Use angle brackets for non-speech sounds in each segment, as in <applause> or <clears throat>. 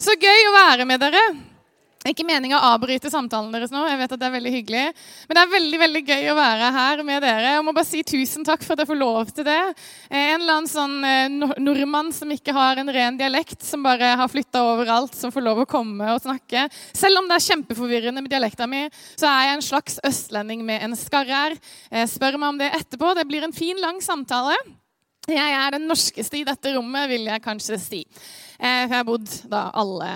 Så gøy å være med dere. Er ikke meninga å avbryte samtalen deres nå. jeg vet at det er veldig hyggelig. Men det er veldig veldig gøy å være her med dere. Jeg må bare si tusen takk for at jeg får lov til det. En eller annen sånn eh, nordmann som ikke har en ren dialekt, som bare har flytta overalt, som får lov å komme og snakke. Selv om det er kjempeforvirrende med dialekta mi, så er jeg en slags østlending med en skarre her. Spør meg om det etterpå. Det blir en fin, lang samtale. Jeg er den norskeste i dette rommet, vil jeg kanskje si. Eh, for jeg har bodd da alle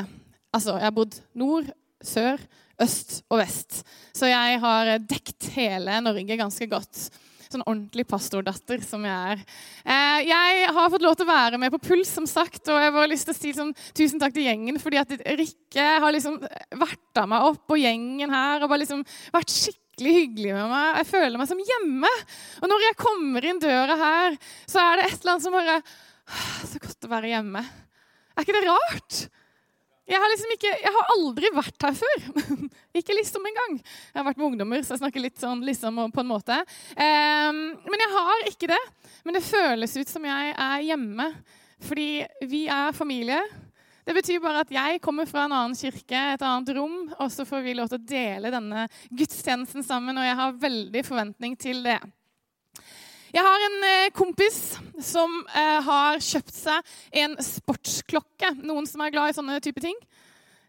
Altså, jeg har bodd nord, sør, øst og vest. Så jeg har dekt hele Norge ganske godt. Sånn ordentlig pastordatter som jeg er. Eh, jeg har fått lov til å være med på Puls, som sagt. Og jeg har lyst til å si sånn, tusen takk til gjengen, fordi at Rikke har liksom verta meg opp, og gjengen her og bare liksom vært skikkelig hyggelig med meg. Jeg føler meg som hjemme. Og når jeg kommer inn døra her, så er det et eller annet som bare Så godt å være hjemme. Er ikke det rart? Jeg har, liksom ikke, jeg har aldri vært her før. <laughs> ikke liksom engang. Jeg har vært med ungdommer, så jeg snakker litt sånn liksom på en måte. Um, men jeg har ikke det. Men det føles ut som jeg er hjemme. Fordi vi er familie. Det betyr bare at jeg kommer fra en annen kirke, et annet rom, og så får vi lov til å dele denne gudstjenesten sammen, og jeg har veldig forventning til det. Jeg har en eh, kompis som eh, har kjøpt seg en sportsklokke. Noen som er glad i sånne type ting.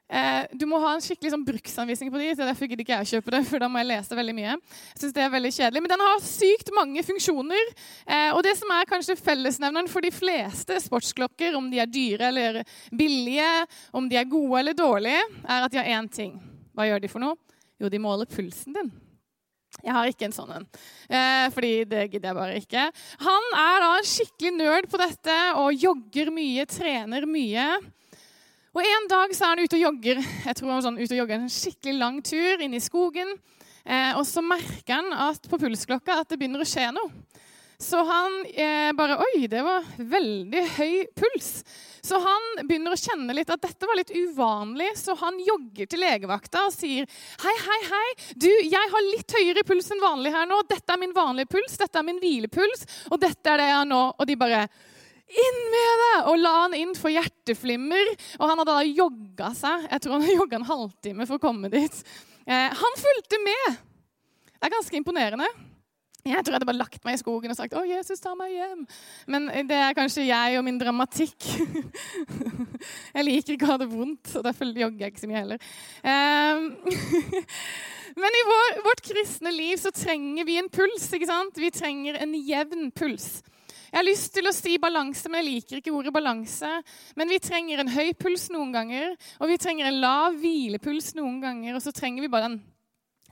Eh, du må ha en skikkelig sånn bruksanvisning på de, så derfor gidder ikke jeg å kjøpe det. <laughs> for da må jeg lese veldig mye. Jeg synes det er veldig kjedelig. Men den har sykt mange funksjoner. og det som er kanskje fellesnevneren for de fleste sportsklokker, om de er dyre eller billige, om de er gode eller dårlige, er at de har én ting. Hva gjør de for noe? Jo, de måler pulsen din. Jeg har ikke en sånn en, eh, fordi det gidder jeg bare ikke. Han er da en skikkelig nerd på dette og jogger mye, trener mye. Og En dag så er han ute og jogger jeg tror han var sånn, ute og jogger en skikkelig lang tur inn i skogen. Eh, og så merker han at på pulsklokka at det begynner å skje noe. Så han eh, bare Oi, det var veldig høy puls. Så han begynner å kjenne litt at dette var litt uvanlig, så han jogger til legevakta og sier hei, hei, hei, du, jeg har litt høyere puls enn vanlig her nå. Dette er min vanlige puls, dette er min hvilepuls, og dette er det jeg har nå. Og de bare inn med det! Og la han inn for hjerteflimmer. Og han hadde da jogga seg. Jeg tror han har jogga en halvtime for å komme dit. Eh, han fulgte med. Det er ganske imponerende. Jeg tror jeg hadde bare lagt meg i skogen og sagt 'Å, Jesus, ta meg hjem'. Men det er kanskje jeg og min dramatikk. <laughs> jeg liker ikke å ha det vondt, og derfor jogger jeg ikke så mye heller. Um, <laughs> Men i vår, vårt kristne liv så trenger vi en puls. ikke sant? Vi trenger en jevn puls. Jeg har lyst til å si balanse, men jeg liker ikke ordet balanse. Men vi trenger en høy puls noen ganger, og vi trenger en lav hvilepuls noen ganger. Og så trenger vi bare den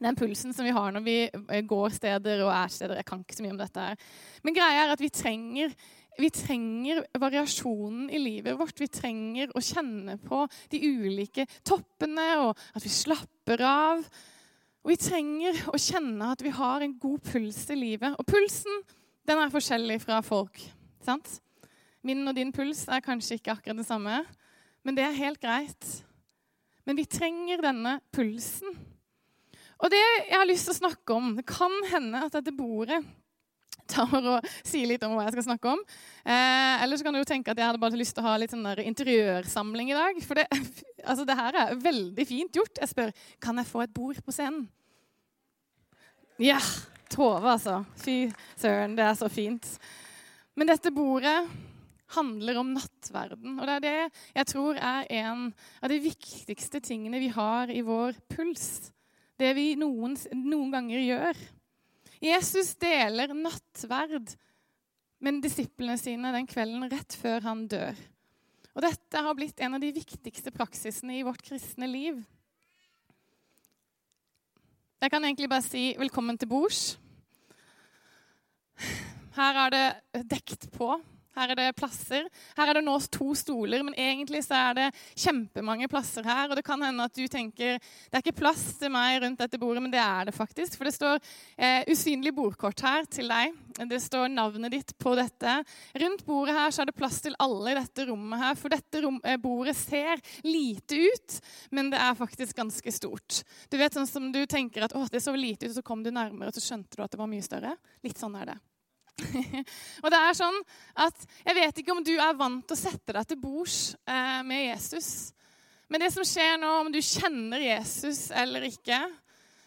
den pulsen som vi har når vi eh, går steder og er steder. Jeg kan ikke så mye om dette her. Men greia er at vi trenger, vi trenger variasjonen i livet vårt. Vi trenger å kjenne på de ulike toppene, og at vi slapper av. Og vi trenger å kjenne at vi har en god puls i livet. Og pulsen den er forskjellig fra folk. sant? Min og din puls er kanskje ikke akkurat det samme, men det er helt greit. Men vi trenger denne pulsen. Og det jeg har lyst til å snakke om Det kan hende at dette bordet tar og sier litt om hva jeg skal snakke om. Eh, eller så kan du jo tenke at jeg hadde bare lyst til å ha litt sånn der interiørsamling i dag. For det, <laughs> altså det her er veldig fint gjort. Jeg spør kan jeg få et bord på scenen. Ja! Tove, altså. Fy søren, det er så fint. Men dette bordet handler om nattverden. Og det er det jeg tror er en av de viktigste tingene vi har i vår puls det vi noen, noen ganger gjør. Jesus deler nattverd med disiplene sine den kvelden rett før han dør. Og dette har blitt en av de viktigste praksisene i vårt kristne liv. Jeg kan egentlig bare si velkommen til bords. Her er det dekt på her er det plasser. Her er det nå to stoler, men egentlig så er det kjempemange plasser her. Og det kan hende at du tenker det er ikke plass til meg rundt dette bordet, men det er det faktisk. For det står eh, usynlig bordkort her til deg. Det står navnet ditt på dette. Rundt bordet her så er det plass til alle i dette rommet her. For dette rom, eh, bordet ser lite ut, men det er faktisk ganske stort. Du vet sånn som du tenker at å, det så lite ut, og så kom du nærmere, og så skjønte du at det var mye større. Litt sånn er det. <laughs> og det er sånn at Jeg vet ikke om du er vant til å sette deg til bords eh, med Jesus. Men det som skjer nå, om du kjenner Jesus eller ikke,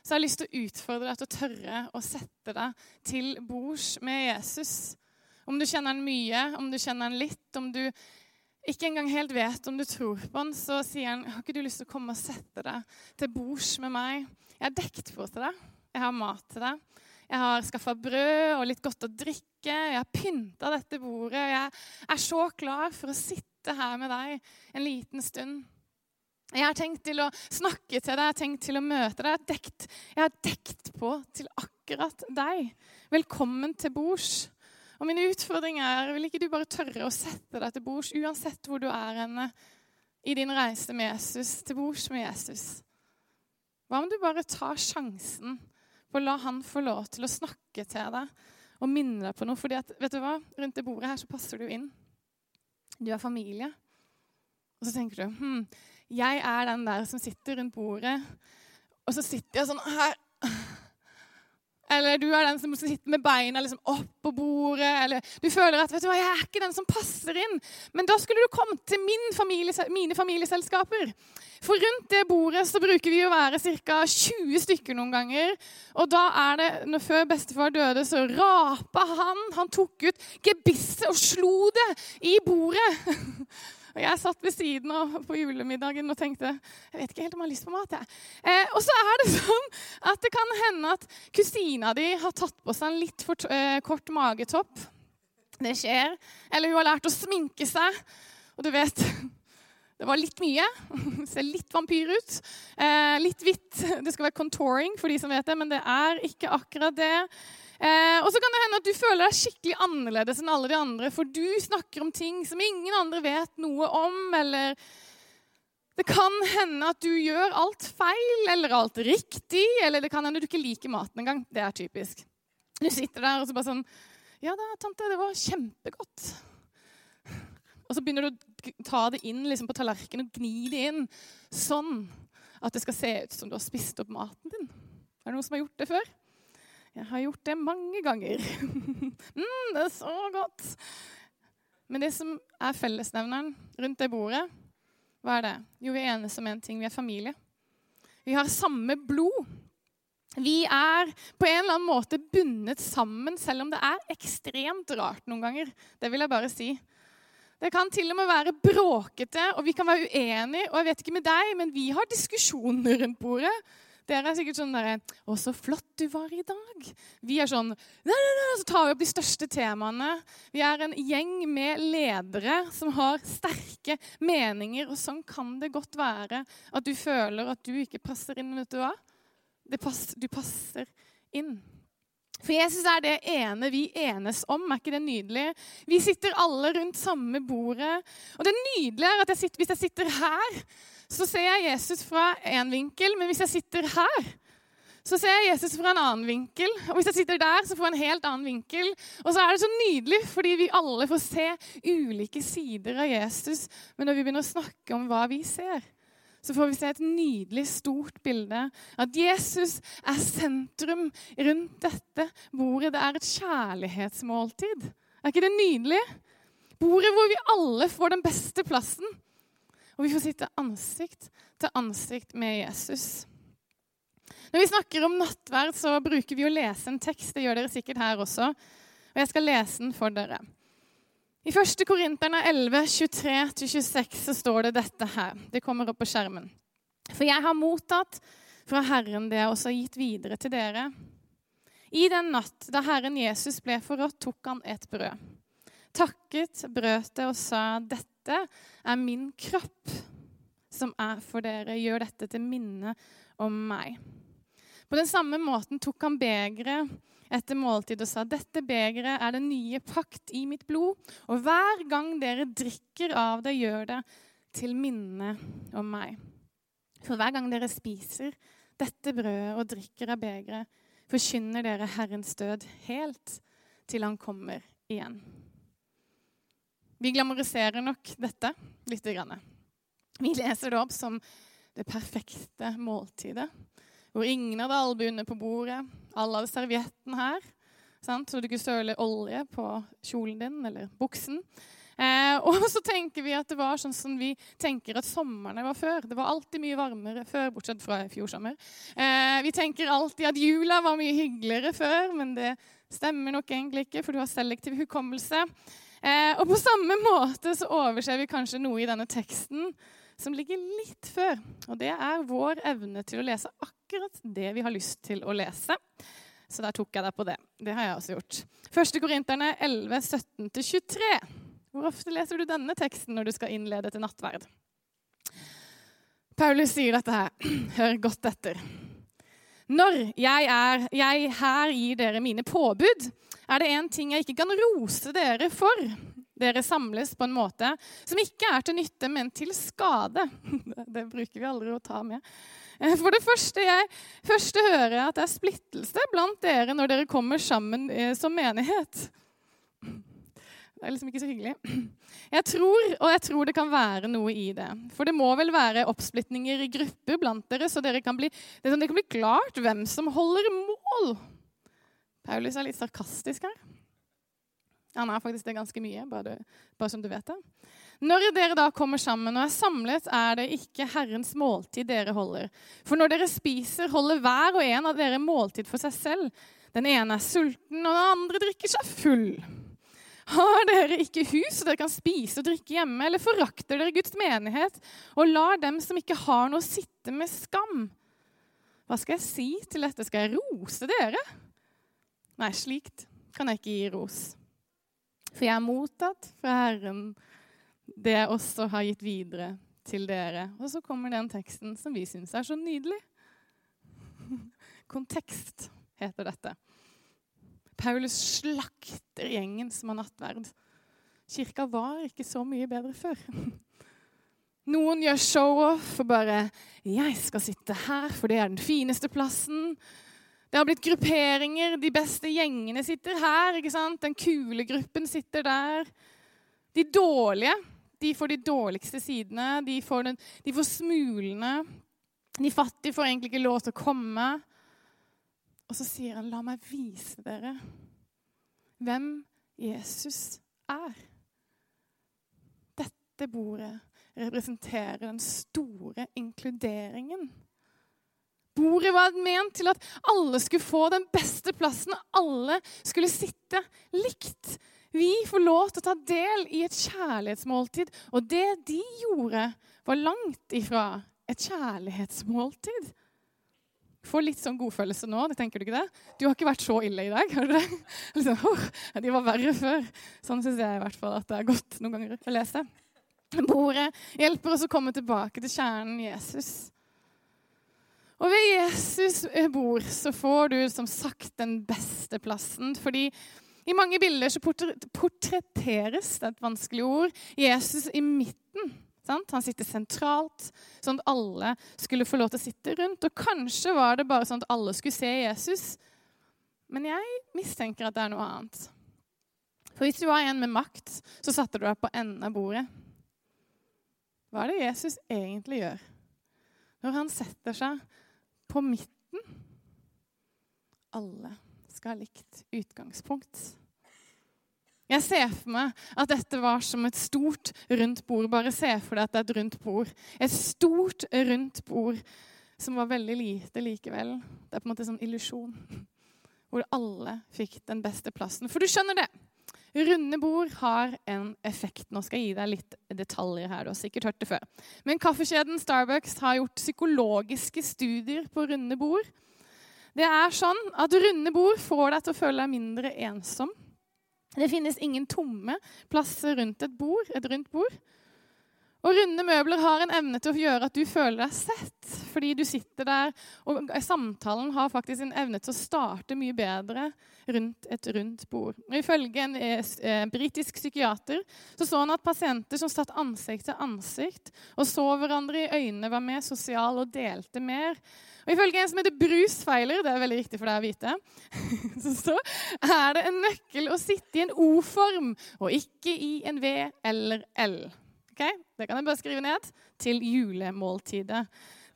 så har jeg lyst til å utfordre deg til å tørre å sette deg til bords med Jesus. Om du kjenner han mye, om du kjenner han litt, om du ikke engang helt vet om du tror på han, så sier han har ikke du lyst til å komme og sette deg til bords med meg. Jeg har dekt på til deg. Jeg har mat til deg. Jeg har skaffa brød og litt godt å drikke. Jeg har pynta dette bordet. Jeg er så klar for å sitte her med deg en liten stund. Jeg har tenkt til å snakke til deg, jeg har tenkt til å møte deg. Jeg har dekt, jeg har dekt på til akkurat deg. Velkommen til bords. Og min utfordring er vil ikke du bare tørre å sette deg til bords, uansett hvor du er henne i din reise med Jesus, til bords med Jesus? Hva om du bare tar sjansen å la han få lov til å snakke til deg og minne deg på noe? Fordi at, vet du hva? Rundt det bordet her så passer du inn. Du er familie. Og så tenker du hm, jeg er den der som sitter rundt bordet, og så sitter jeg sånn her. Eller du er den som sitter med beina liksom opp på bordet. Eller du føler at vet du hva, jeg er ikke den som passer inn. Men da skulle du kommet til familie, mine familieselskaper. For rundt det bordet så bruker vi å være ca. 20 stykker noen ganger. Og da er det, når Før bestefar døde, så rapa han. Han tok ut gebisset og slo det i bordet. <laughs> Jeg satt ved siden av på julemiddagen og tenkte jeg vet ikke helt om jeg har lyst på mat. jeg. Eh, og så er det <laughs> sånn at det kan hende at kusina di har tatt på seg en litt for eh, kort magetopp. Det skjer. Eller hun har lært å sminke seg. Og du vet <laughs> det var litt mye. <laughs> Ser litt vampyr ut. Eh, litt hvitt. Det skal være contouring, for de som vet det, men det er ikke akkurat det. Eh, og så kan det hende at du føler deg skikkelig annerledes enn alle de andre, for du snakker om ting som ingen andre vet noe om, eller det kan hende at du gjør alt feil eller alt riktig, eller det kan hende du ikke liker maten engang. Det er typisk. Du sitter der og så bare sånn Ja da, tante, det var kjempegodt. Og så begynner du å ta det inn liksom, på tallerkenen og gni det inn sånn at det skal se ut som du har spist opp maten din. Er det noen som har gjort det før? Jeg har gjort det mange ganger. <laughs> mm, det er så godt. Men det som er fellesnevneren rundt det bordet, hva er det? Jo, vi er enige om én ting. Vi er familie. Vi har samme blod. Vi er på en eller annen måte bundet sammen, selv om det er ekstremt rart noen ganger. Det vil jeg bare si. Det kan til og med være bråkete, og vi kan være uenige. Og jeg vet ikke med deg, men vi har diskusjoner rundt bordet. Dere er sikkert sånn derre 'Å, så flott du var i dag.' Vi er sånn nei, nei, nei, Så tar vi opp de største temaene. Vi er en gjeng med ledere som har sterke meninger. Og sånn kan det godt være at du føler at du ikke passer inn. Vet du hva? Pass, du passer inn. For Jesus er det ene vi enes om. Er ikke det nydelig? Vi sitter alle rundt samme bordet. Og det nydelige er at jeg sitter, hvis jeg sitter her så ser jeg Jesus fra én vinkel, men hvis jeg sitter her, så ser jeg Jesus fra en annen vinkel. Og hvis jeg sitter der, så får jeg en helt annen vinkel. Og så er det så nydelig, fordi vi alle får se ulike sider av Jesus. Men når vi begynner å snakke om hva vi ser, så får vi se et nydelig, stort bilde. At Jesus er sentrum rundt dette bordet. Det er et kjærlighetsmåltid. Er ikke det nydelig? Bordet hvor vi alle får den beste plassen. Og vi får sitte ansikt til ansikt med Jesus. Når vi snakker om nattverd, så bruker vi å lese en tekst. Det gjør dere sikkert her også. Og jeg skal lese den for dere. I 1. Korinterne 11, 23-26 så står det dette her. Det kommer opp på skjermen. For jeg har mottatt fra Herren det jeg også har gitt videre til dere. I den natt da Herren Jesus ble forrådt, tok han et brød. Takket, brøt det og sa, 'Dette dette er min kropp som er for dere. Gjør dette til minne om meg. På den samme måten tok han begeret etter måltid og sa dette begeret er den nye pakt i mitt blod, og hver gang dere drikker av det, gjør det til minne om meg. For hver gang dere spiser dette brødet og drikker av begeret, forkynner dere Herrens død helt til han kommer igjen. Vi glamoriserer nok dette litt. Vi leser det opp som det perfekte måltidet. Hvor ingen hadde albuene på bordet. Alle hadde servietten her. Sant? Så du ikke søler olje på kjolen din eller buksen. Eh, og så tenker vi at det var sånn som vi tenker at sommerne var før. Det var alltid mye varmere før, bortsett fra i fjor sommer. Eh, vi tenker alltid at jula var mye hyggeligere før, men det stemmer nok egentlig ikke, for du har selektiv hukommelse. Eh, og på samme <laughs> måte så overser vi kanskje noe i denne teksten som ligger litt før. Og det er vår evne til å lese akkurat det vi har lyst til å lese. Så der tok jeg deg på det. Det har jeg også gjort. Første Korinterne 11, 17-23. Hvor ofte leser du denne teksten når du skal innlede til nattverd? Paulus sier dette her. <clears throat> Hør godt etter. Når jeg, er, jeg her gir dere mine påbud, er det én ting jeg ikke kan rose dere for. Dere samles på en måte som ikke er til nytte, men til skade. <laughs> Det bruker vi aldri å ta med. Eh, for det første jeg første hører at det er splittelse blant dere når dere kommer sammen eh, som menighet. Det er liksom ikke så hyggelig. <clears throat> Jeg tror, og jeg tror det kan være noe i det. For det må vel være oppsplitninger i grupper blant dere, så dere kan bli, det, sånn, kan bli klart hvem som holder mål. Paulus er litt sarkastisk her. Han er faktisk det ganske mye, bare, bare som du vet det. Når dere da kommer sammen og er samlet, er det ikke Herrens måltid dere holder. For når dere spiser, holder hver og en av dere måltid for seg selv. Den ene er sulten, og den andre drikker seg full. Har dere ikke hus så dere kan spise og drikke hjemme, eller forakter dere Guds menighet og lar dem som ikke har noe, sitte med skam? Hva skal jeg si til dette? Skal jeg rose dere? Nei, slikt kan jeg ikke gi ros. For jeg har mottatt fra Herren det jeg også har gitt videre til dere. Og så kommer den teksten som vi syns er så nydelig. <laughs> Kontekst heter dette. Paulus slakter gjengen som har nattverd. Kirka var ikke så mye bedre før. <laughs> Noen gjør show-off og bare 'Jeg skal sitte her, for det er den fineste plassen.' Det har blitt grupperinger. De beste gjengene sitter her. ikke sant? Den kule gruppen sitter der. De dårlige de får de dårligste sidene. De får, den, de får smulene. De fattige får egentlig ikke lov til å komme. Og så sier han, 'La meg vise dere hvem Jesus er'. Dette bordet representerer den store inkluderingen. Bordet var ment til at alle skulle få den beste plassen. Alle skulle sitte likt. Vi får lov til å ta del i et kjærlighetsmåltid. Og det de gjorde, var langt ifra et kjærlighetsmåltid. Får litt sånn godfølelse nå, det tenker du ikke det? Du har ikke vært så ille i dag, har du det? <laughs> Liksom, oh, de var verre før. Sånn syns jeg i hvert fall at det er godt noen ganger å lese. Bordet hjelper oss å komme tilbake til kjernen Jesus. Og ved Jesus bord så får du som sagt den beste plassen. Fordi i mange bilder så portretteres det er et vanskelig ord. Jesus i midten. Sant? Han sitter sentralt, sånn at alle skulle få lov til å sitte rundt. Og kanskje var det bare sånn at alle skulle se Jesus. Men jeg mistenker at det er noe annet. For hvis du var en med makt, så satte du deg på enden av bordet. Hva er det Jesus egentlig gjør når han setter seg på midten. Alle skal ha likt utgangspunkt. Jeg ser for meg at dette var som et stort, rundt bord. Bare se for deg at det er et rundt bord. Et stort, rundt bord som var veldig lite likevel. Det er på en måte en sånn illusjon. Hvor alle fikk den beste plassen. For du skjønner det. Runde bord har en effekt. Nå skal jeg gi deg litt detaljer her. Du har sikkert hørt det før. Men kaffekjeden Starbucks har gjort psykologiske studier på runde bord. Det er sånn at runde bord får deg til å føle deg mindre ensom. Det finnes ingen tomme plasser rundt et bord, et rundt bord. Og runde møbler har en evne til å gjøre at du føler deg sett. Fordi du sitter der, og samtalen har faktisk en evne til å starte mye bedre rundt et rundt bord. Og ifølge en eh, eh, britisk psykiater så, så han at pasienter som satt ansikt til ansikt og så hverandre i øynene, var mer sosiale og delte mer. Og ifølge en som heter Bruce Feiler, det er veldig viktig for deg å vite, <laughs> så er det en nøkkel å sitte i en O-form og ikke i en V eller L. Okay? Det kan jeg bare skrive ned til julemåltidet.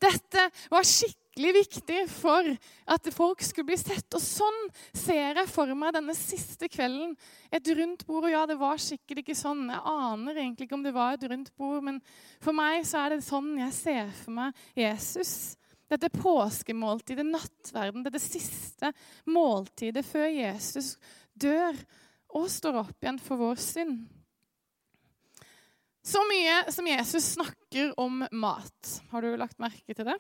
Dette var skikkelig viktig for at folk skulle bli sett. Og sånn ser jeg for meg denne siste kvelden. Et rundt bord. Og ja, det var sikkert ikke sånn. Jeg aner egentlig ikke om det var et rundt bord, men for meg så er det sånn jeg ser for meg Jesus. Dette påskemåltidet, nattverden, dette siste måltidet før Jesus dør og står opp igjen for vår synd. Så mye som Jesus snakker om mat, har du lagt merke til det?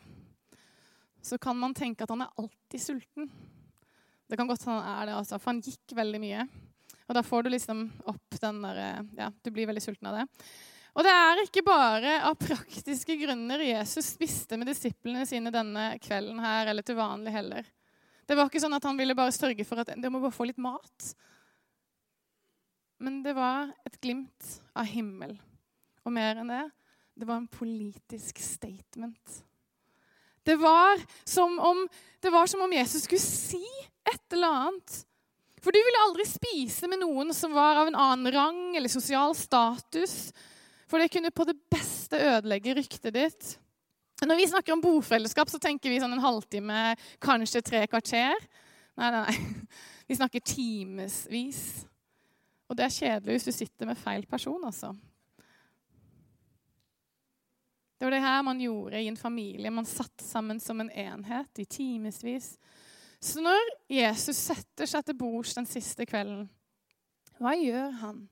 Så kan man tenke at han er alltid sulten. Det kan godt hende han er det, altså, for han gikk veldig mye. Og da får du liksom opp den der Ja, du blir veldig sulten av det. Og det er ikke bare av praktiske grunner Jesus spiste med disiplene sine denne kvelden her, eller til vanlig heller. Det var ikke sånn at han ville bare sørge for at de må bare få litt mat. Men det var et glimt av himmel. Og mer enn det det var en politisk statement. Det var som om, var som om Jesus skulle si et eller annet. For du ville aldri spise med noen som var av en annen rang eller sosial status. For det kunne på det beste ødelegge ryktet ditt. Når vi snakker om bofellesskap, så tenker vi sånn en halvtime, kanskje tre kvarter. Nei, nei, nei. <laughs> Vi snakker timevis. Og det er kjedelig hvis du sitter med feil person, altså. Det var det her man gjorde i en familie. Man satt sammen som en enhet i timevis. Så når Jesus setter seg til bords den siste kvelden, hva gjør han?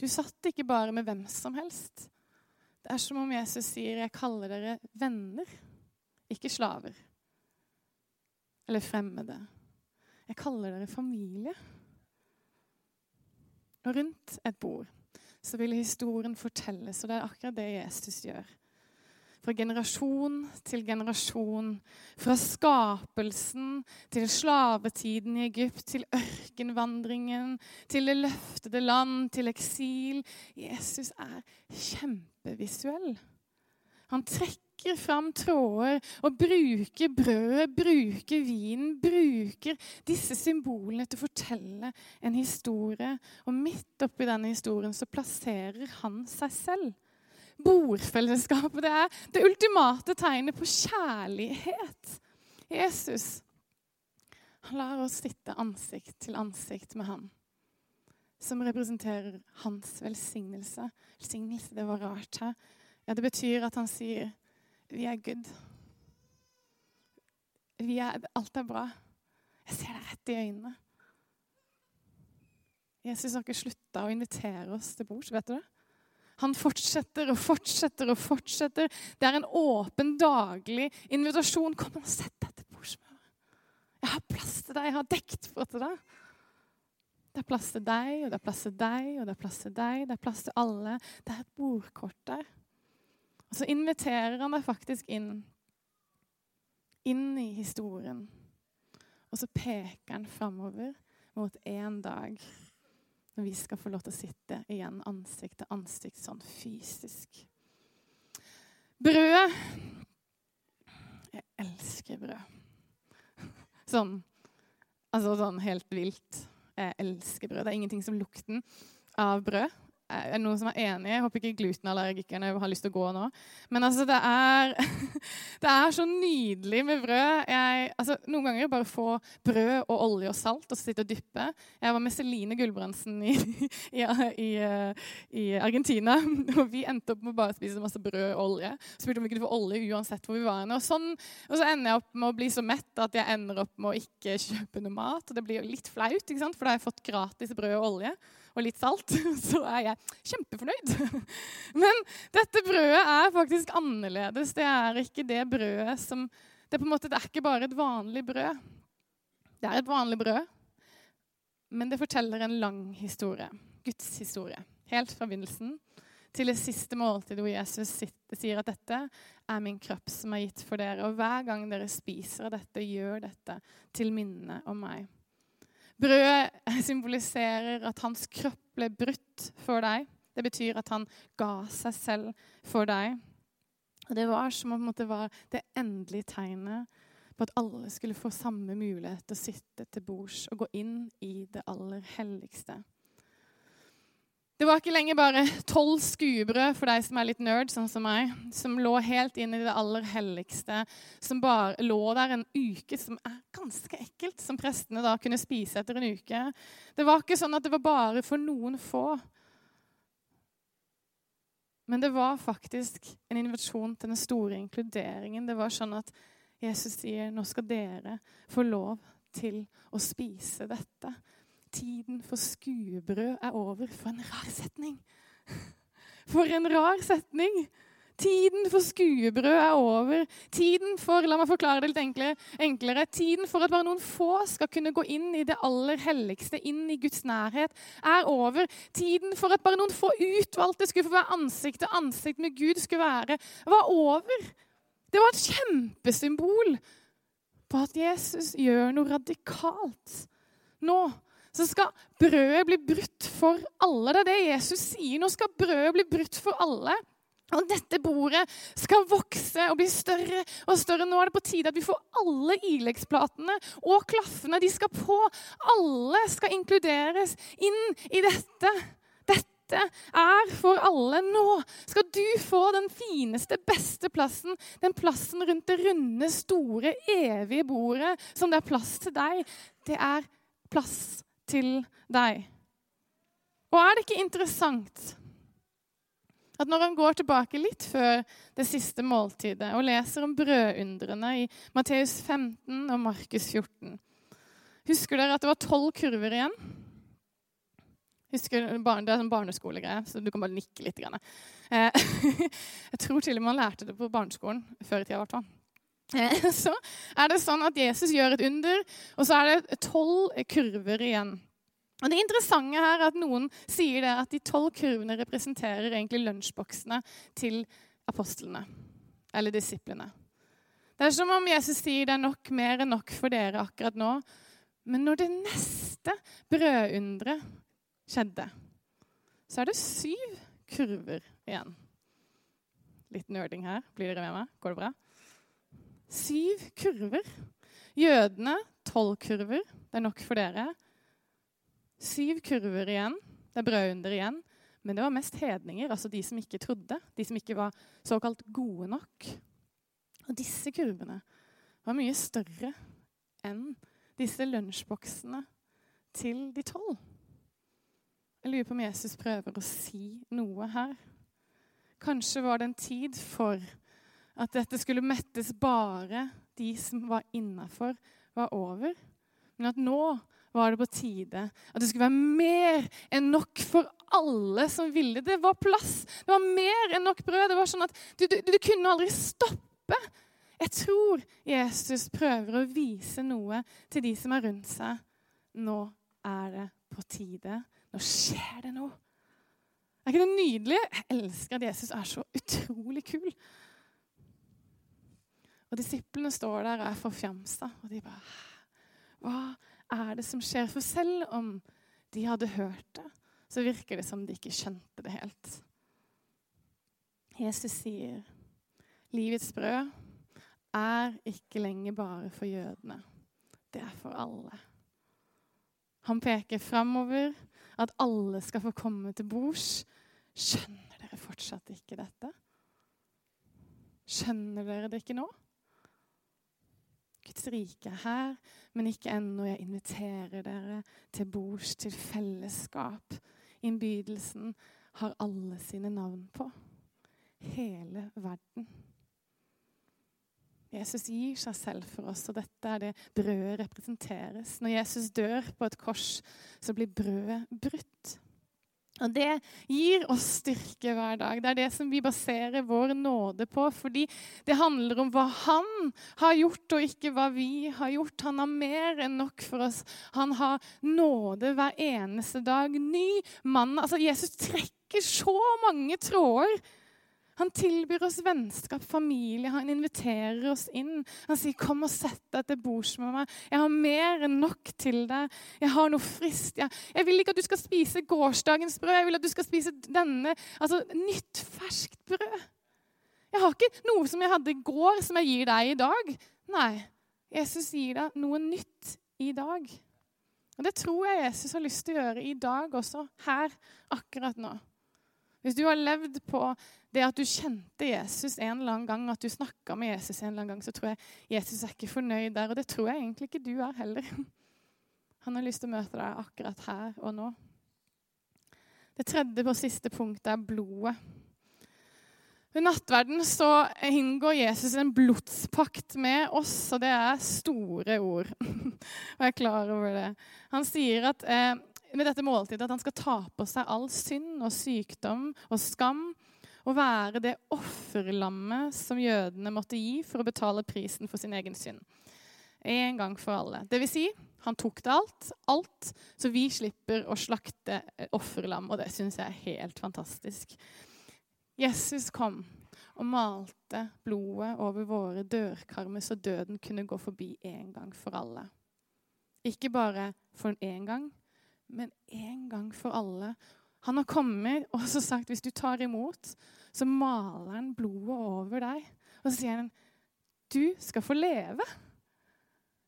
Du satt ikke bare med hvem som helst. Det er som om Jesus sier, 'Jeg kaller dere venner, ikke slaver.' Eller fremmede. Jeg kaller dere familie. Og rundt et bord så vil historien fortelles, og det er akkurat det Jesus gjør fra generasjon til generasjon. Fra skapelsen til slavetiden i Egypt, til ørkenvandringen, til det løftede land, til eksil. Jesus er kjempevisuell. Han trekker fram tråder og bruker brødet, bruker vinen, bruker disse symbolene til å fortelle en historie. Og midt oppi denne historien så plasserer han seg selv. Bordfellesskapet det er det ultimate tegnet på kjærlighet. Jesus han lar oss sitte ansikt til ansikt med han, som representerer hans velsignelse. Velsignelse, det var rart her. Ja, Det betyr at han sier vi er good. Vi er, alt er bra. Jeg ser deg rett i øynene. Jesus har ikke slutta å invitere oss til bords. vet du det? Han fortsetter og fortsetter og fortsetter. Det er en åpen, daglig invitasjon. Kom og sett deg til bordsmøret. Jeg har plass til deg. Jeg har dekt for til deg. Det er plass til deg, og det er plass til deg, og det er plass til deg. Det er plass til alle. Det er et bordkort der. Og så inviterer han deg faktisk inn. Inn i historien. Og så peker han framover mot en dag når vi skal få lov til å sitte igjen ansikt til ansikt sånn fysisk. Brødet Jeg elsker brød. <laughs> Sånn Altså sånn helt vilt. Jeg elsker brød. Det er ingenting som lukten av brød. Er noen som er enig? Jeg håper ikke glutenallergikerne har lyst til å gå nå. Men altså, det er, <laughs> det er så nydelig med brød. Jeg, altså, noen ganger bare få brød og olje og salt og sitte og dyppe. Jeg var med Celine Gulbrandsen i, <laughs> i, i, i, Argentina. <laughs> Og vi endte opp med å bare spise masse brød og olje. Spurte om vi kunne få olje uansett hvor vi var. Og, sånn, og så ender jeg opp med å bli så mett at jeg ender opp med å ikke kjøpe noe mat. Og det blir jo litt flaut, ikke sant? for da har jeg fått gratis brød og olje og litt salt, <laughs> så er jeg kjempefornøyd. <laughs> Men dette brødet er faktisk annerledes. Det er ikke det brødet som Det er måte, det er ikke bare et vanlig brød. Det er et vanlig brød, men det forteller en lang historie. Guds historie. Helt fra begynnelsen til det siste måltidet hvor Jesus sier at dette er min kropp som er gitt for dere. Og hver gang dere spiser av dette, gjør dette til minne om meg. Brødet symboliserer at hans kropp ble brutt for deg. Det betyr at han ga seg selv for deg. Og Det var som om det var det endelige tegnet på at alle skulle få samme mulighet til å sitte til bords og gå inn i det aller helligste. Det var ikke lenger bare <laughs> tolv skuebrød for deg som er litt nerd, sånn som meg, som lå helt inn i det aller helligste, som bare lå der en uke, som er ganske ekkelt, som prestene da kunne spise etter en uke. Det var ikke sånn at det var bare for noen få. Men det var faktisk en invitasjon til den store inkluderingen. Det var sånn at Jesus sier nå skal dere få lov til å spise dette. Tiden for skuebrød er over. For en rar setning! <laughs> For en rar setning! Tiden for skuebrød er over. Tiden for la meg forklare det litt enklere, enklere, tiden for at bare noen få skal kunne gå inn i det aller helligste, inn i Guds nærhet, er over. Tiden for at bare noen få utvalgte skulle få være ansikt til ansikt med Gud, skulle være, var over. Det var et kjempesymbol på at Jesus gjør noe radikalt. Nå så skal brødet bli brutt for alle. Det er det Jesus sier. Nå skal brødet bli brutt for alle. Og dette bordet skal vokse og bli større og større. Nå er det på tide at vi får alle ileggsplatene og klaffene. De skal på. Alle skal inkluderes inn i dette. Dette er for alle. Nå skal du få den fineste, beste plassen. Den plassen rundt det runde, store, evige bordet som det er plass til deg. Det er plass til deg. Og er det ikke interessant at når han går tilbake litt før det siste måltidet og leser om brødundrene i Matteus 15 og Markus 14 Husker dere at det var tolv kurver igjen? Husker, det er sånn barneskolegreie, så du kan bare nikke litt. Eh, <laughs> jeg tror til og med man lærte det på barneskolen før i tida. Eh, <laughs> så er det sånn at Jesus gjør et under, og så er det tolv kurver igjen. Og Det interessante her er at noen sier det at de tolv kurvene representerer egentlig lunsjboksene til apostlene, eller disiplene. Det er som om Jesus sier det er nok mer enn nok for dere akkurat nå. Men når det neste brødunderet skjedde, så er det syv kurver igjen. Litt nerding her. Blir dere med meg? Går det bra? Syv kurver. Jødene tolv kurver. Det er nok for dere. Syv kurver igjen. Det er brødunder igjen. Men det var mest hedninger, altså de som ikke trodde. De som ikke var såkalt gode nok. Og disse kurvene var mye større enn disse lunsjboksene til de tolv. Jeg lurer på om Jesus prøver å si noe her. Kanskje var det en tid for at dette skulle mettes bare de som var innafor, var over. Men at nå var det på tide at det skulle være mer enn nok for alle som ville. Det var plass. Det var mer enn nok brød. Det var sånn at du, du, du kunne aldri stoppe. Jeg tror Jesus prøver å vise noe til de som er rundt seg. Nå er det på tide. Nå skjer det noe. Er ikke det nydelig? Jeg elsker at Jesus er så utrolig kul. Og disiplene står der og er forfjamsa, og de bare Hva er det som skjer? For selv om de hadde hørt det, så virker det som de ikke skjønte det helt. Jesus sier livets brød er ikke lenger bare for jødene. Det er for alle. Han peker framover, at alle skal få komme til bords. Skjønner dere fortsatt ikke dette? Skjønner dere det ikke nå? Guds rike er her, men ikke ennå. Jeg inviterer dere til bords, til fellesskap. Innbydelsen har alle sine navn på. Hele verden. Jesus gir seg selv for oss, og dette er det brødet representeres. Når Jesus dør på et kors, så blir brødet brutt. Og Det gir oss styrke hver dag. Det er det som vi baserer vår nåde på. Fordi det handler om hva han har gjort, og ikke hva vi har gjort. Han har mer enn nok for oss. Han har nåde hver eneste dag. Ny mann. Altså, Jesus trekker så mange tråder han tilbyr oss vennskap, familie. Han inviterer oss inn. Han sier, 'Kom og sett deg til bords med meg. Jeg har mer enn nok til deg. Jeg har noe frist. Jeg, jeg vil ikke at du skal spise gårsdagens brød. Jeg vil at du skal spise denne. Altså nytt, ferskt brød. Jeg har ikke noe som jeg hadde i går, som jeg gir deg i dag. Nei. Jesus gir deg noe nytt i dag. Og Det tror jeg Jesus har lyst til å gjøre i dag også, her, akkurat nå. Hvis du har levd på det at du kjente Jesus en eller annen gang, at du snakka med Jesus en eller annen gang, så tror jeg Jesus er ikke fornøyd der. Og det tror jeg egentlig ikke du er heller. <laughs> Han har lyst til å møte deg akkurat her og nå. Det tredje og siste punktet er blodet. Ved nattverden så inngår Jesus en blodspakt med oss, og det er store ord. <laughs> og jeg er klar over det. Han sier at eh, med dette måltidet at han skal ta på seg all synd og sykdom og skam og være det offerlammet som jødene måtte gi for å betale prisen for sin egen synd. En gang for alle. Det vil si, han tok det alt, alt, så vi slipper å slakte offerlam. Og det syns jeg er helt fantastisk. Jesus kom og malte blodet over våre dørkarmer, så døden kunne gå forbi en gang for alle. Ikke bare for én gang, men en gang for alle. Han har kommet og så sagt hvis du tar imot, så maler han blodet over deg. Og så sier han du skal få leve.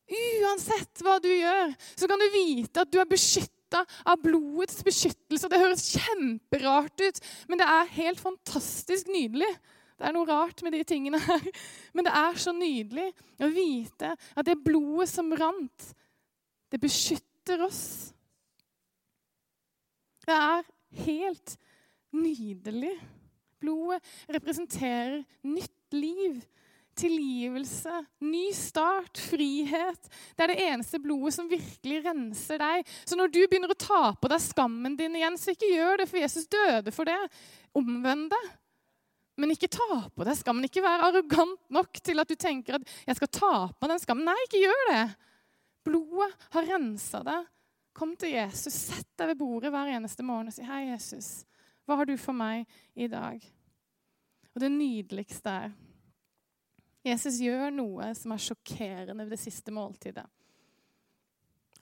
Uansett hva du gjør, så kan du vite at du er beskytta av blodets beskyttelse. Det høres kjemperart ut, men det er helt fantastisk nydelig. Det er noe rart med de tingene her, men det er så nydelig å vite at det blodet som rant, det beskytter oss. Det er helt nydelig. Blodet representerer nytt liv tilgivelse, ny start, frihet. Det er det eneste blodet som virkelig renser deg. Så når du begynner å ta på deg skammen din igjen, så ikke gjør det, for Jesus døde for det. Omvend deg. Men ikke ta på deg skammen. Ikke vær arrogant nok til at du tenker at 'jeg skal ta på den skammen'. Nei, ikke gjør det. Blodet har rensa deg. Kom til Jesus. Sett deg ved bordet hver eneste morgen og si 'Hei, Jesus, hva har du for meg i dag?' Og det nydeligste er Jesus gjør noe som er sjokkerende ved det siste måltidet.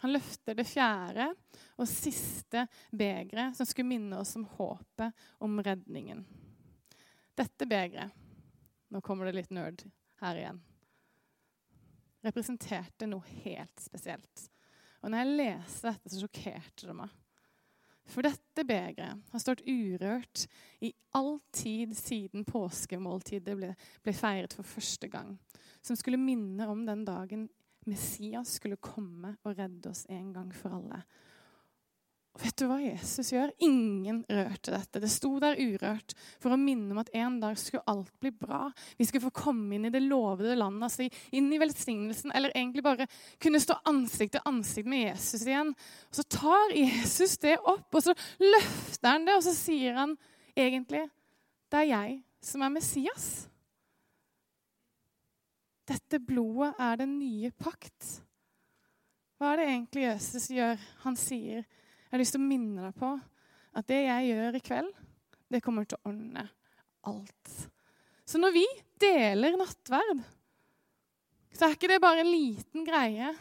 Han løfter det fjerde og siste begeret som skulle minne oss om håpet om redningen. Dette begeret Nå kommer det litt nerd her igjen. Representerte noe helt spesielt. Og når jeg leste dette, så sjokkerte det meg. For dette begeret har stått urørt i all tid siden påskemåltidet ble, ble, feiret for første gang. Som skulle minne om den dagen Messias skulle komme og redde oss en gang for alle. Og vet du hva Jesus gjør? Ingen rørte dette. Det sto der urørt for å minne om at en dag skulle alt bli bra. Vi skulle få komme inn i det lovede landet, altså inn i velsignelsen, eller egentlig bare kunne stå ansikt til ansikt med Jesus igjen. Og Så tar Jesus det opp, og så løfter han det, og så sier han egentlig det er jeg som er Messias. Dette blodet er den nye pakt. Hva er det egentlig Jesus gjør? Han sier jeg har lyst til å minne deg på at det jeg gjør i kveld, det kommer til å ordne alt. Så når vi deler nattverd, så er ikke det bare en liten greie.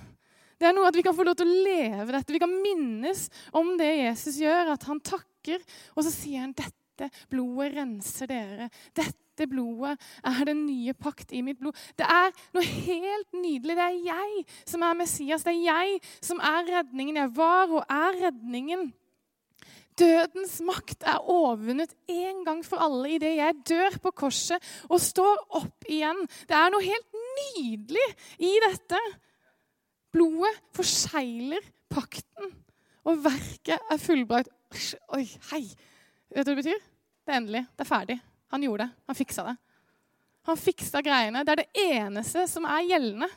Det er noe at vi kan få lov til å leve dette. Vi kan minnes om det Jesus gjør, at han takker. Og så sier han dette blodet renser dere. Dette blodet er den nye pakt i mitt blod. Det er noe helt nydelig. Det er jeg som er Messias. Det er jeg som er redningen. Jeg var og er redningen. Dødens makt er overvunnet en gang for alle idet jeg dør på korset og står opp igjen. Det er noe helt nydelig i dette. Blodet forsegler pakten, og verket er fullbrakt. Oi, hei. Vet du hva det betyr? Det er endelig. Det er ferdig. Han gjorde det. Han fiksa det. Han fiksa greiene. Det er det eneste som er gjeldende.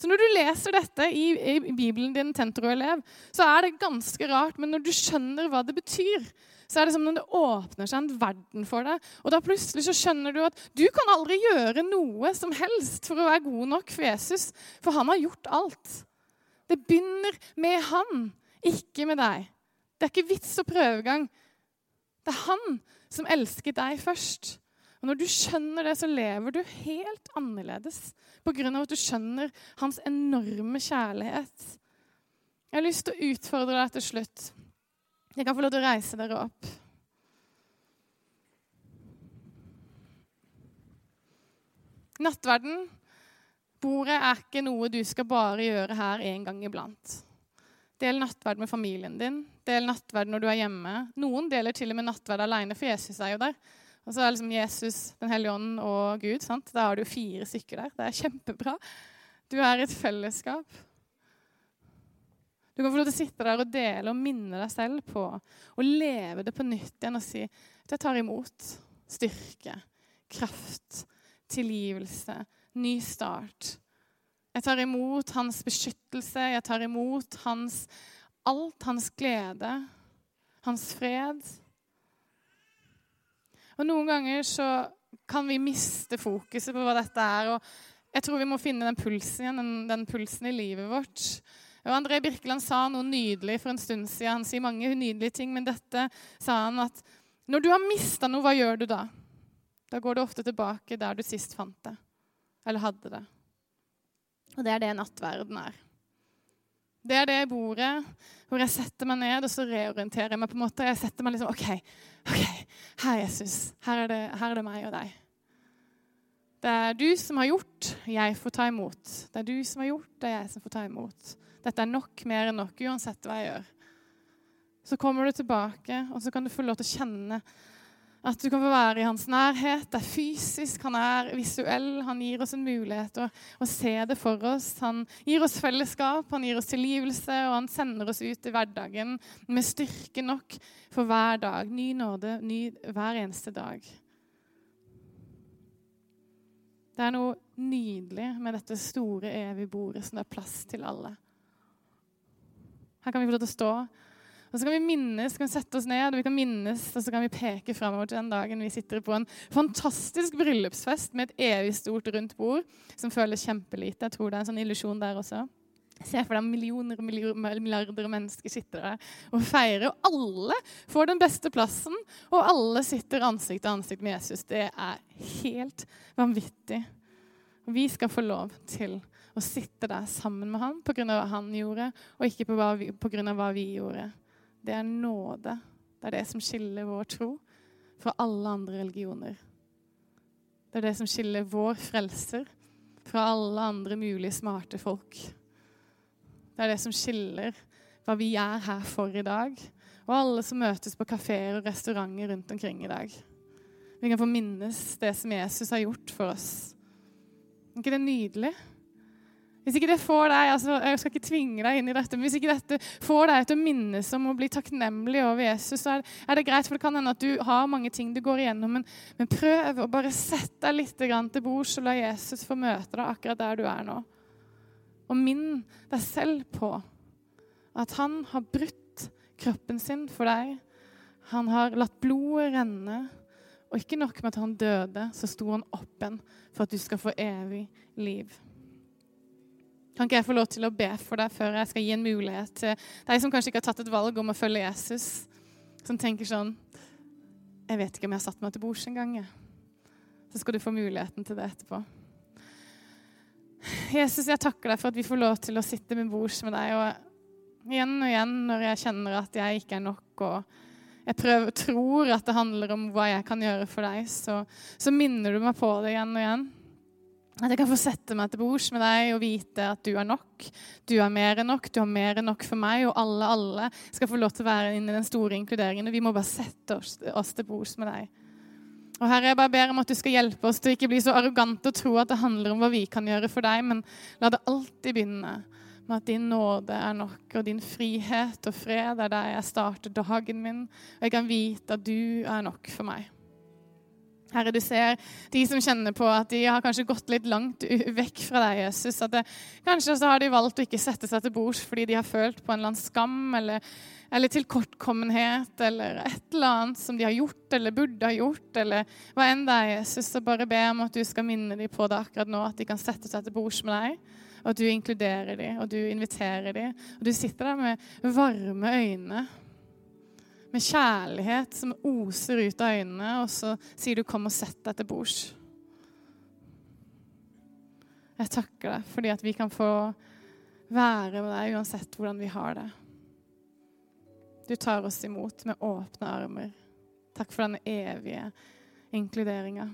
Så når du leser dette i, i Bibelen din, Tentro-elev, så er det ganske rart. Men når du skjønner hva det betyr, så er det som om det åpner seg en verden for deg. Og da plutselig så skjønner du at du kan aldri gjøre noe som helst for å være god nok for Jesus, for han har gjort alt. Det begynner med han, ikke med deg. Det er ikke vits å prøve engang. Det er han som elsket deg først. Og Når du skjønner det, så lever du helt annerledes pga. at du skjønner hans enorme kjærlighet. Jeg har lyst til å utfordre deg til slutt. Jeg kan få lov til å reise dere opp. Nattverden, bordet, er ikke noe du skal bare gjøre her en gang iblant. Del nattverd med familien din. Del nattverd når du er hjemme. Noen deler til og med nattverd alene, for Jesus er jo der. Og så er liksom Jesus, Den hellige ånden og Gud. sant? Da har du fire stykker der. Det er kjempebra. Du er et fellesskap. Du kan få lov til å sitte der og dele og minne deg selv på å leve det på nytt igjen og si at jeg tar imot styrke, kraft, tilgivelse, ny start. Jeg tar imot hans beskyttelse, jeg tar imot hans alt, hans glede, hans fred. Og Noen ganger så kan vi miste fokuset på hva dette er. og Jeg tror vi må finne den pulsen igjen, den, den pulsen i livet vårt. Og André Birkeland sa noe nydelig for en stund siden. Han sier mange nydelige ting, men dette sa han at når du har mista noe, hva gjør du da? Da går du ofte tilbake der du sist fant det, eller hadde det. Og det er det nattverden er. Det er det bordet hvor jeg setter meg ned og så reorienterer jeg meg. på en måte. Jeg setter meg liksom OK, ok, her er Jesus. Her er, det, her er det meg og deg. Det er du som har gjort, jeg får ta imot. Det er du som har gjort, det er jeg som får ta imot. Dette er nok mer enn nok, uansett hva jeg gjør. Så kommer du tilbake, og så kan du få lov til å kjenne at du kan få være i hans nærhet. Det er fysisk, han er visuell. Han gir oss en mulighet til å, å, se det for oss. Han gir oss fellesskap, han gir oss tilgivelse, og han sender oss ut i hverdagen med styrke nok for hver dag. Ny nåde ny, hver eneste dag. Det er noe nydelig med dette store, evige bordet som det er plass til alle. Her kan vi få lov til å stå og så kan vi minnes, kan vi sette oss ned og vi kan minnes, og så kan vi peke framover til den dagen vi sitter på en fantastisk bryllupsfest med et evig stort rundt bord som føles kjempelite. Jeg tror det er en sånn illusjon der også. Se for deg millioner og milliarder mennesker sitter der og feirer. Og alle får den beste plassen, og alle sitter ansikt til ansikt med Jesus. Det er helt vanvittig. Vi skal få lov til å sitte der sammen med ham pga. hva han gjorde, og ikke pga. hva vi gjorde det er nåde. Det er det som skiller vår tro fra alle andre religioner. Det er det som skiller vår frelser fra alle andre mulige smarte folk. Det er det som skiller hva vi er her for i dag, og alle som møtes på kafeer og restauranter rundt omkring i dag. Vi kan få minnes det som Jesus har gjort for oss. Er ikke det nydelig? Hvis ikke det får deg, altså, Jeg skal ikke tvinge deg inn i dette, men hvis ikke dette får deg til å minnes om å bli takknemlig over Jesus, så er, det greit, for det kan hende at du har mange ting du går igjennom, men, men prøv å bare sette deg litt til bords og la Jesus få møte deg akkurat der du er nå. Og minn deg selv på at han har brutt kroppen sin for deg. Han har latt blodet renne. Og ikke nok med at han døde, så sto han opp igjen for at du skal få evig liv. Kan ikke jeg få lov til å be for deg før jeg skal gi en mulighet til deg som kanskje ikke har tatt et valg om å følge Jesus, som tenker sånn Jeg vet ikke om jeg har satt meg til bords engang. Så skal du få muligheten til det etterpå. Jesus, jeg takker deg for at vi får lov til å sitte med bords med deg. Og igjen og igjen når jeg kjenner at jeg ikke er nok, og jeg prøver, tror at det handler om hva jeg kan gjøre for deg, så, så minner du meg på det igjen og igjen. At jeg kan få sette meg til bords med deg og vite at du er nok. Du er mer enn nok, du har mer enn nok for meg, og alle, alle skal få lov til å være inne i den store inkluderingen. og Vi må bare sette oss, oss til bords med deg. Og Herre, jeg bare ber om at du skal hjelpe oss til å ikke bli så arrogante og tro at det handler om hva vi kan gjøre for deg, men la det alltid begynne med at din nåde er nok, og din frihet og fred er der jeg starter dagen min, og jeg kan vite at du er nok for meg. Herre, du ser de som kjenner på at de har kanskje gått litt langt vekk fra deg, Jesus. At det, kanskje så har de valgt å ikke sette seg til bords fordi de har følt på en eller annen skam eller, eller tilkortkommenhet eller et eller annet som de har gjort eller burde ha gjort, eller hva enn det er, Jesus. Så bare be om at du skal minne dem på det akkurat nå, at de kan sette seg til bords med deg. Og at du inkluderer dem, og du inviterer dem. Og du sitter der med varme øyne med kjærlighet som oser ut av øynene, og så sier du 'kom og sett deg til bords'. Jeg takker deg fordi at vi kan få være med deg uansett hvordan vi har det. Du tar oss imot med åpne armer. Takk for den evige inkluderinga.